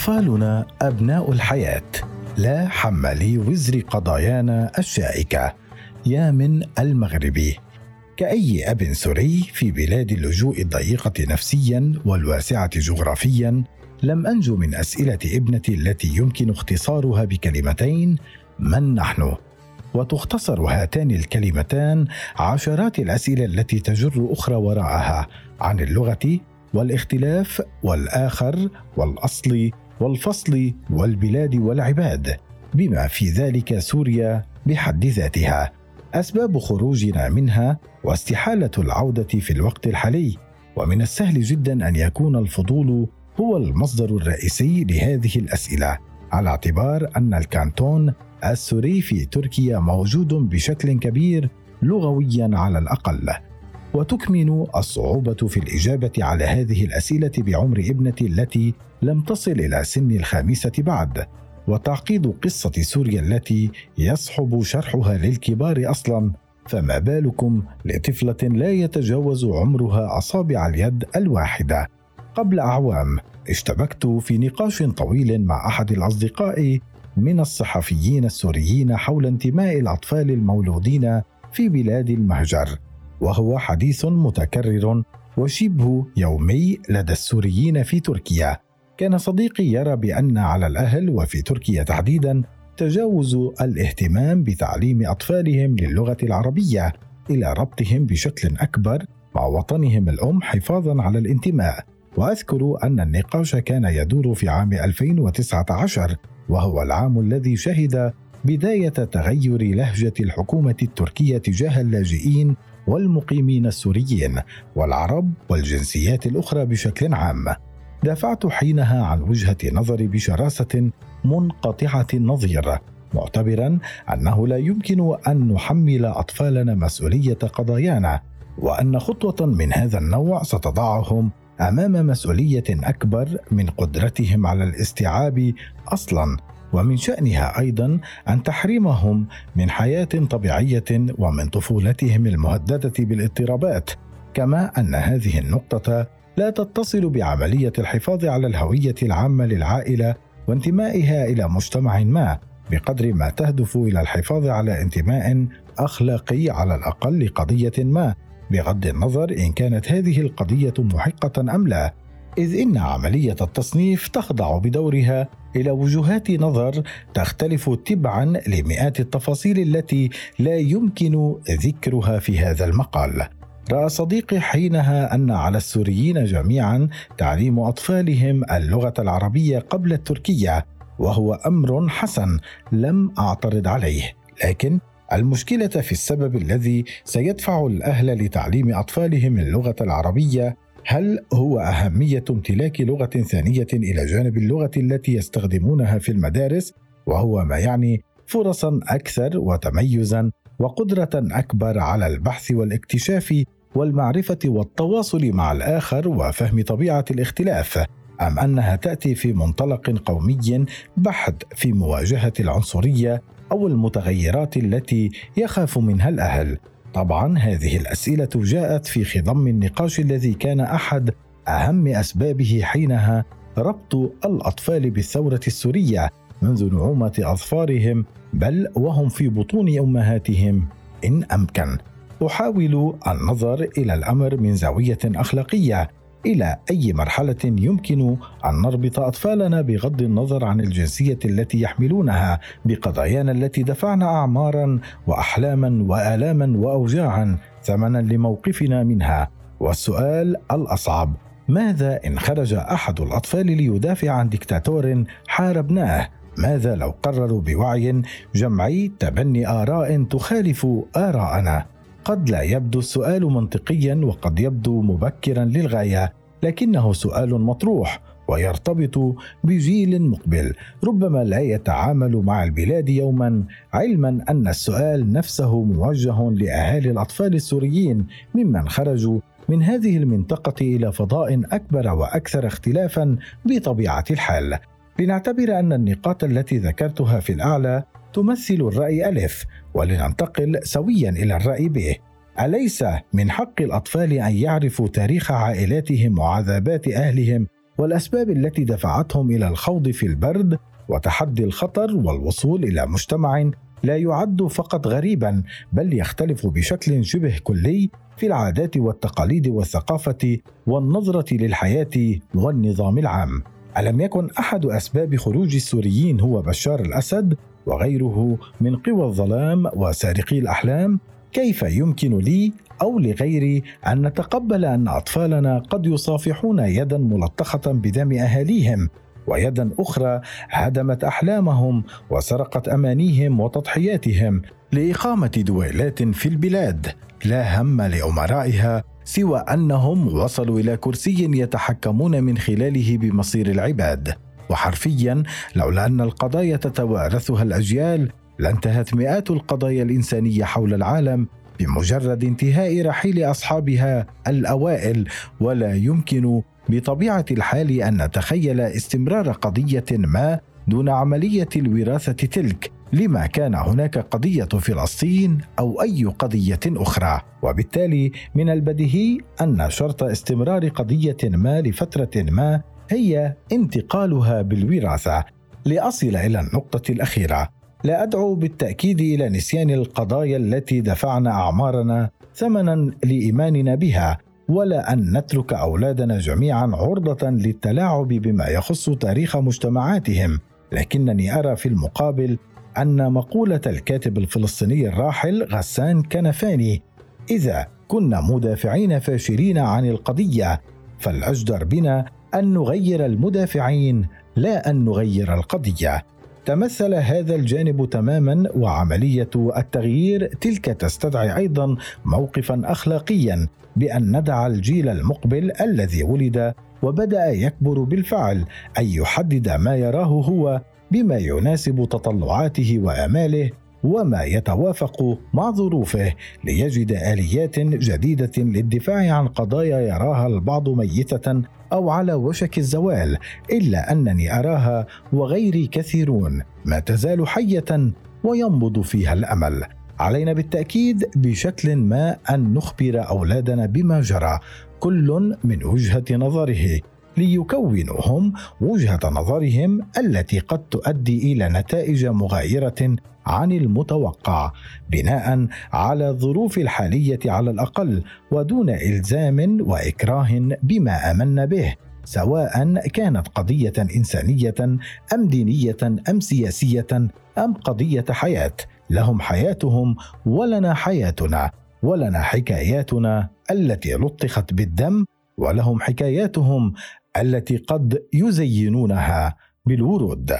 أطفالنا أبناء الحياة. لا حملي وزر قضايانا الشائكة. يا من المغربي كأي أب سوري في بلاد اللجوء الضيقة نفسيا والواسعة جغرافيا لم أنجو من أسئلة ابنتي التي يمكن اختصارها بكلمتين من نحن؟ وتختصر هاتان الكلمتان عشرات الأسئلة التي تجر أخرى وراءها عن اللغة والإختلاف والآخر والأصل والفصل والبلاد والعباد بما في ذلك سوريا بحد ذاتها. أسباب خروجنا منها واستحالة العودة في الوقت الحالي ومن السهل جدا أن يكون الفضول هو المصدر الرئيسي لهذه الأسئلة على اعتبار أن الكانتون السوري في تركيا موجود بشكل كبير لغويا على الأقل. وتكمن الصعوبة في الإجابة على هذه الأسئلة بعمر ابنتي التي لم تصل إلى سن الخامسة بعد. وتعقيد قصة سوريا التي يصعب شرحها للكبار أصلا. فما بالكم لطفلة لا يتجاوز عمرها أصابع اليد الواحدة. قبل أعوام اشتبكت في نقاش طويل مع أحد الأصدقاء من الصحفيين السوريين حول انتماء الأطفال المولودين في بلاد المهجر. وهو حديث متكرر وشبه يومي لدى السوريين في تركيا. كان صديقي يرى بأن على الأهل وفي تركيا تحديدا تجاوز الاهتمام بتعليم أطفالهم للغة العربية إلى ربطهم بشكل أكبر مع وطنهم الأم حفاظا على الانتماء. وأذكر أن النقاش كان يدور في عام 2019 وهو العام الذي شهد بداية تغير لهجة الحكومة التركية تجاه اللاجئين والمقيمين السوريين والعرب والجنسيات الأخرى بشكل عام. دافعت حينها عن وجهة نظري بشراسة منقطعة النظير معتبرا أنه لا يمكن أن نحمل أطفالنا مسؤولية قضايانا وأن خطوة من هذا النوع ستضعهم أمام مسؤولية أكبر من قدرتهم على الاستيعاب أصلا. ومن شأنها أيضا أن تحرمهم من حياة طبيعية ومن طفولتهم المهددة بالاضطرابات كما أن هذه النقطة لا تتصل بعملية الحفاظ على الهوية العامة للعائلة وانتمائها إلى مجتمع ما بقدر ما تهدف إلى الحفاظ على انتماء أخلاقي على الأقل لقضيه ما بغض النظر إن كانت هذه القضية محقة أم لا إذ إن عملية التصنيف تخضع بدورها إلى وجهات نظر تختلف تبعا لمئات التفاصيل التي لا يمكن ذكرها في هذا المقال. رأى صديقي حينها أن على السوريين جميعا تعليم أطفالهم اللغة العربية قبل التركية وهو أمر حسن لم أعترض عليه. لكن المشكلة في السبب الذي سيدفع الأهل لتعليم أطفالهم اللغة العربية هل هو أهمية امتلاك لغة ثانية إلى جانب اللغة التي يستخدمونها في المدارس؟ وهو ما يعني فرصا أكثر وتميزا وقدرة أكبر على البحث والاكتشاف والمعرفة والتواصل مع الآخر وفهم طبيعة الاختلاف أم أنها تأتي في منطلق قومي بحت في مواجهة العنصرية أو المتغيرات التي يخاف منها الأهل؟ طبعا هذه الأسئلة جاءت في خضم النقاش الذي كان أحد أهم أسبابه حينها ربط الأطفال بالثورة السورية منذ نعومة أظفارهم بل وهم في بطون أمهاتهم إن أمكن. أحاول النظر إلى الأمر من زاوية أخلاقية إلى أي مرحلة يمكن أن نربط أطفالنا بغض النظر عن الجنسية التي يحملونها بقضايانا التي دفعنا اعمارا واحلاما وآلاما واوجاعا ثمنا لموقفنا منها. والسؤال الأصعب ماذا إن خرج أحد الأطفال ليدافع عن دكتاتور حاربناه؟ ماذا لو قرروا بوعي جمعي تبني آراء تخالف آراءنا؟ قد لا يبدو السؤال منطقيا وقد يبدو مبكرا للغاية لكنه سؤال مطروح ويرتبط بجيل مقبل. ربما لا يتعامل مع البلاد يوما علما أن السؤال نفسه موجه لأهالي الأطفال السوريين ممن خرجوا من هذه المنطقة إلى فضاء أكبر وأكثر اختلافا بطبيعة الحال. لنعتبر أن النقاط التي ذكرتها في الأعلى تمثل الرأي ألف ولننتقل سويا إلى الرأي ب. أليس من حق الأطفال أن يعرفوا تاريخ عائلاتهم وعذابات أهلهم والأسباب التي دفعتهم إلى الخوض في البرد وتحدي الخطر والوصول إلى مجتمع لا يعد فقط غريبا بل يختلف بشكل شبه كلي في العادات والتقاليد والثقافة والنظرة للحياة والنظام العام. ألم يكن أحد أسباب خروج السوريين هو بشار الأسد وغيره من قوى الظلام وسارقي الأحلام؟ كيف يمكن لي أو لغيري أن نتقبل أن أطفالنا قد يصافحون يدا ملطخة بدم أهاليهم ويدا أخرى هدمت أحلامهم وسرقت أمانيهم وتضحياتهم لإقامة دويلات في البلاد؟ لا هم لأمرائها سوى أنهم وصلوا إلى كرسي يتحكمون من خلاله بمصير العباد. وحرفيا لولا أن القضايا تتوارثها الأجيال لانتهت مئات القضايا الإنسانية حول العالم بمجرد انتهاء رحيل أصحابها الأوائل. ولا يمكن بطبيعة الحال أن نتخيل استمرار قضية ما دون عملية الوراثة تلك. لما كان هناك قضية فلسطين أو أي قضية أخرى. وبالتالي من البديهي أن شرط استمرار قضية ما لفترة ما هي انتقالها بالوراثة لأصل إلى النقطة الأخيرة. لا أدعو بالتأكيد إلى نسيان القضايا التي دفعنا أعمارنا ثمنا لإيماننا بها ولا أن نترك أولادنا جميعا عرضة للتلاعب بما يخص تاريخ مجتمعاتهم. لكنني أرى في المقابل أن مقولة الكاتب الفلسطيني الراحل غسان كنفاني إذا كنا مدافعين فاشلين عن القضية فالأجدر بنا أن نغير المدافعين لا أن نغير القضية. تمثل هذا الجانب تماما وعملية التغيير تلك تستدعي أيضا موقفا اخلاقيا بأن ندع الجيل المقبل الذي ولد وبدأ يكبر بالفعل أن يحدد ما يراه هو بما يناسب تطلعاته وآماله وما يتوافق مع ظروفه ليجد آليات جديدة للدفاع عن قضايا يراها البعض ميتة أو على وشك الزوال إلا أنني أراها وغيري كثيرون ما تزال حية وينبض فيها الأمل. علينا بالتأكيد بشكل ما أن نخبر أولادنا بما جرى كل من وجهة نظره. ليكونوا هم وجهة نظرهم التي قد تؤدي إلى نتائج مغايرة عن المتوقع بناء على الظروف الحالية على الأقل ودون إلزام وإكراه بما امنا به سواء كانت قضية إنسانية أم دينية أم سياسية أم قضية حياة لهم حياتهم ولنا حياتنا ولنا حكاياتنا التي لطخت بالدم ولهم حكاياتهم التي قد يزينونها بالورود.